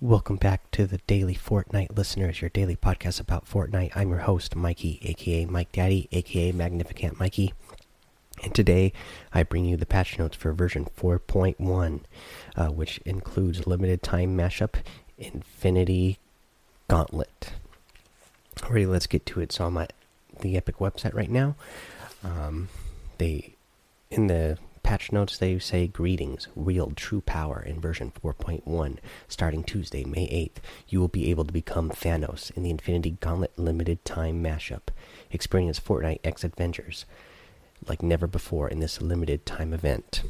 Welcome back to the Daily Fortnite Listeners, your daily podcast about Fortnite. I'm your host, Mikey, aka Mike Daddy, aka Magnificent Mikey. And today I bring you the patch notes for version 4.1, uh, which includes limited time mashup Infinity Gauntlet. Alrighty, let's get to it. So I'm at the Epic website right now. Um, they in the patch notes they say greetings wield true power in version 4.1 starting tuesday may 8th you will be able to become thanos in the infinity gauntlet limited time mashup. Experience fortnite x Avengers like never before in this limited time event.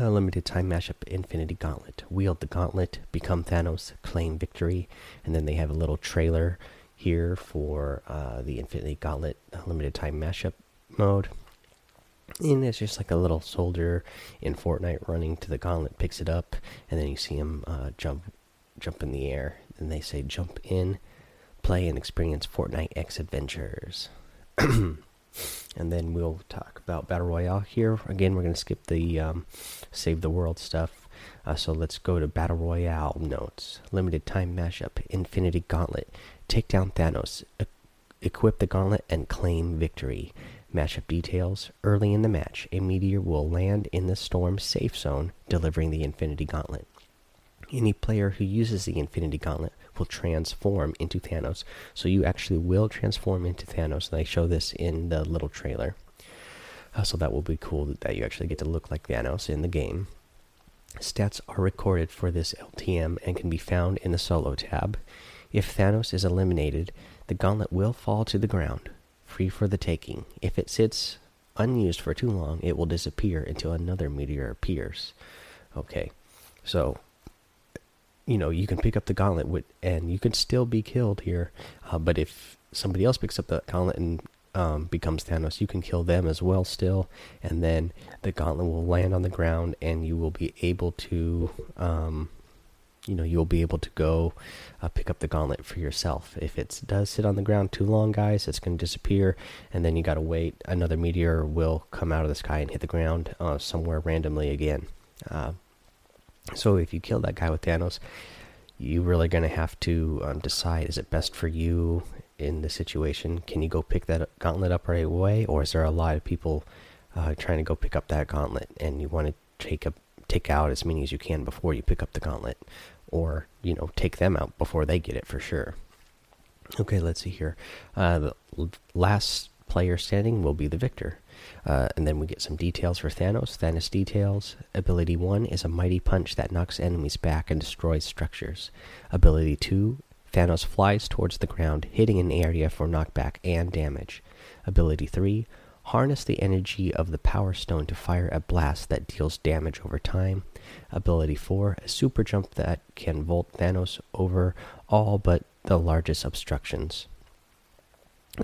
A limited time mashup infinity gauntlet. Wield the gauntlet become thanos claim victory. And then they have a little trailer here for uh, the infinity gauntlet limited time mashup mode and it's just like a little soldier in Fortnite running to the gauntlet, picks it up, and then you see him uh, jump, jump in the air. And they say, "Jump in, play, and experience Fortnite X Avengers." and then we'll talk about battle royale here. Again, we're going to skip the um, save the world stuff. Uh, so let's go to battle royale notes. Limited time mashup, Infinity Gauntlet, take down Thanos, e equip the gauntlet, and claim victory. Matchup details Early in the match, a meteor will land in the storm safe zone, delivering the Infinity Gauntlet. Any player who uses the Infinity Gauntlet will transform into Thanos. So you actually will transform into Thanos. And I show this in the little trailer. Uh, so that will be cool that you actually get to look like Thanos in the game. Stats are recorded for this LTM and can be found in the solo tab. If Thanos is eliminated, the gauntlet will fall to the ground free for the taking. If it sits unused for too long, it will disappear until another meteor appears. Okay, so you know you can pick up the gauntlet with, and you can still be killed here. Uh, but if somebody else picks up the gauntlet and um, becomes Thanos, you can kill them as well still, and then the gauntlet will land on the ground, and you will be able to um, you know you'll be able to go uh, pick up the gauntlet for yourself. If it does sit on the ground too long guys it's going to disappear and then you got to wait. Another meteor will come out of the sky and hit the ground uh, somewhere randomly again. Uh, so if you kill that guy with thanos you're really going to have to um, decide is it best for you in the situation? Can you go pick that gauntlet up right away or is there a lot of people uh, trying to go pick up that gauntlet and you want to take a take out as many as you can before you pick up the gauntlet or you know take them out before they get it for sure okay let's see here uh, the last player standing will be the victor uh, and then we get some details for Thanos. Thanos details. Ability 1 is a mighty punch that knocks enemies back and destroys structures. Ability 2 Thanos flies towards the ground, hitting an area for knockback and damage. Ability 3 Harness the energy of the Power Stone to fire a blast that deals damage over time. Ability 4 A super jump that can vault Thanos over all but the largest obstructions.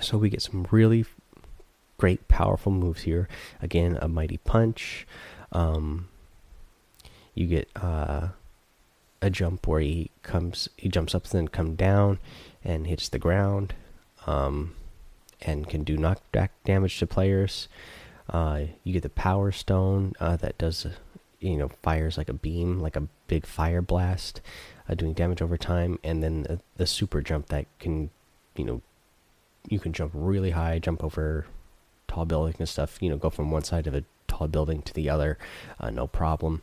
So we get some really great, powerful moves here. Again, a mighty punch. Um, you get uh, a jump where he comes, he jumps up and then come down and hits the ground. Um, and can do knockback damage to players. Uh, you get the Power Stone uh, that does, you know, fires like a beam, like a big fire blast, uh, doing damage over time, and then the, the, Super Jump that can, you know, you can jump really high, jump over tall buildings and stuff. You know, go from one side of a tall building to the other, uh, no problem.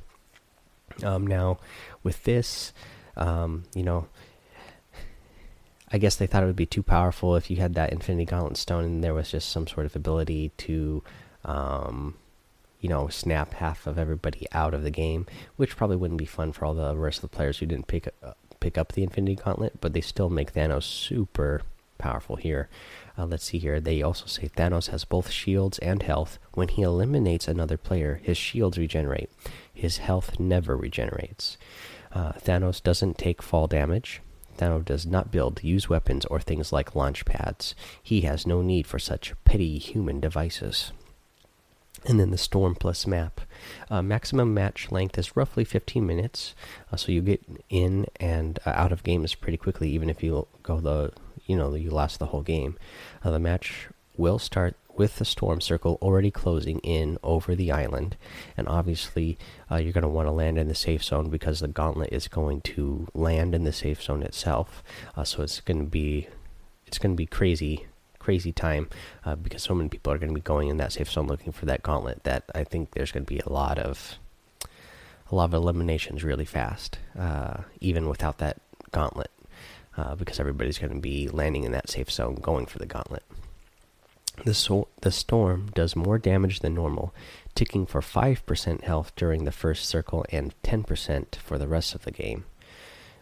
Um, now, with this, um, you know, I guess they thought it would be too powerful if you had that Infinity Gauntlet Stone and there was just some sort of ability to, um, you know, snap half of everybody out of the game, which probably wouldn't be fun for all the rest of the players who didn't pick uh, pick up the Infinity Gauntlet. But they still make Thanos super powerful here. Uh, let's see here. They also say Thanos has both shields and health. When he eliminates another player, his shields regenerate. His health never regenerates. Uh, Thanos doesn't take fall damage. Thanos does not build, use weapons, or things like launch pads. He has no need for such petty human devices. And then the Storm Plus map. Uh, maximum match length is roughly 15 minutes, uh, so you get in and uh, out of games pretty quickly, even if you go the, you know, you last the whole game. Uh, the match will start with the storm circle already closing in over the island. And obviously, uh, you're going to want to land in the safe zone because the gauntlet is going to land in the safe zone itself. Uh, so it's going to be it's going to be crazy crazy time uh, because so many people are going to be going in that safe zone looking for that gauntlet that I think there's going to be a lot of a lot of eliminations really fast, uh, even without that gauntlet, uh, because everybody's going to be landing in that safe zone going for the gauntlet. The, so the storm does more damage than normal, ticking for 5% health during the first circle and 10% for the rest of the game.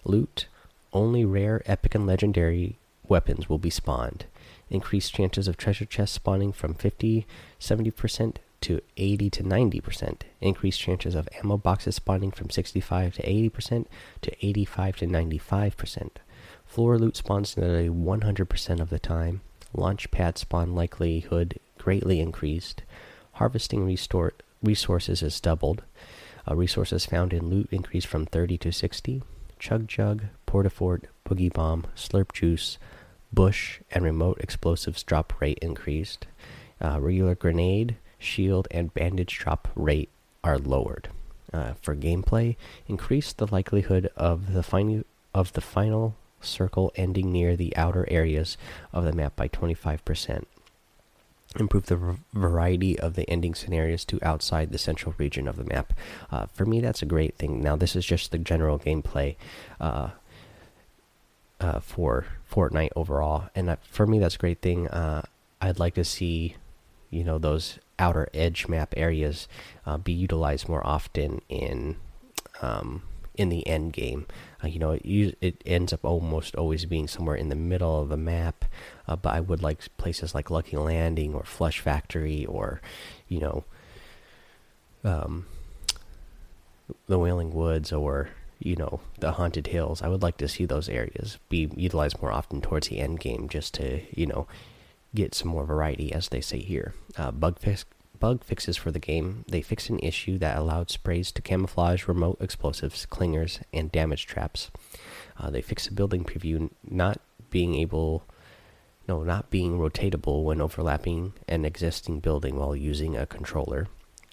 Loot only rare, epic, and legendary weapons will be spawned. Increased chances of treasure chests spawning from 50 70% to 80 to 90%. Increased chances of ammo boxes spawning from 65 to 80% to 85 to 95%. Floor loot spawns nearly 100% of the time. Launch pad spawn likelihood greatly increased. Harvesting restore resources is doubled. Uh, resources found in loot increased from 30 to 60. Chug Jug, Portafort, Boogie Bomb, Slurp Juice, Bush, and Remote Explosives drop rate increased. Uh, regular Grenade, shield, and bandage drop rate are lowered. Uh, for gameplay, increase the likelihood of the final of the final circle ending near the outer areas of the map by 25%. Improve the variety of the ending scenarios to outside the central region of the map. Uh, for me, that's a great thing. Now, this is just the general gameplay uh, uh, for Fortnite overall, and for me, that's a great thing. Uh, I'd like to see, you know, those outer edge map areas uh, be utilized more often in um, in the end game. Uh, you know, it, it ends up almost always being somewhere in the middle of the map. Uh, but I would like places like Lucky Landing or Flush Factory or, you know, um, the Wailing Woods or you know the Haunted Hills. I would like to see those areas be utilized more often towards the end game, just to you know get some more variety, as they say here. Uh, bug fix bug fixes for the game. They fixed an issue that allowed sprays to camouflage remote explosives, clingers, and damage traps. Uh, they fixed a building preview not being able, no, not being rotatable when overlapping an existing building while using a controller.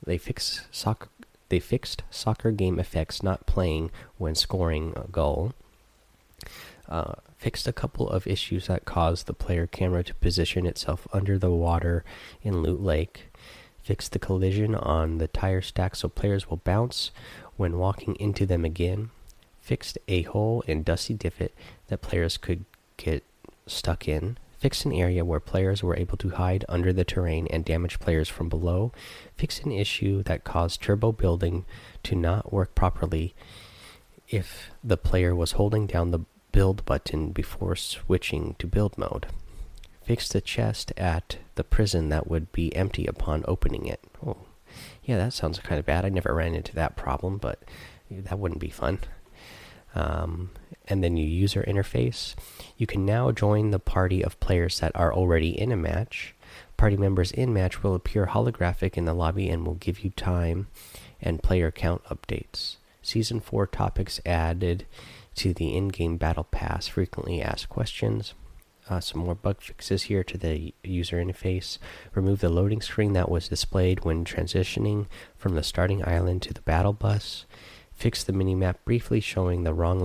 They fixed soccer. They fixed soccer game effects not playing when scoring a goal. Uh, fixed a couple of issues that caused the player camera to position itself under the water in Loot Lake. Fixed the collision on the tire stack so players will bounce when walking into them again. Fixed a hole in Dusty Divot that players could get stuck in. Fixed an area where players were able to hide under the terrain and damage players from below. Fixed an issue that caused turbo building to not work properly if the player was holding down the build button before switching to build mode. Fix the chest at the prison that would be empty upon opening it. Oh, yeah, that sounds kind of bad. I never ran into that problem, but that wouldn't be fun. Um, and then your user interface. You can now join the party of players that are already in a match. Party members in match will appear holographic in the lobby and will give you time and player count updates. Season 4 topics added to the in game battle pass, frequently asked questions. Uh, some more bug fixes here to the user interface. Remove the loading screen that was displayed when transitioning from the starting island to the battle bus. Fix the minimap briefly showing the wrong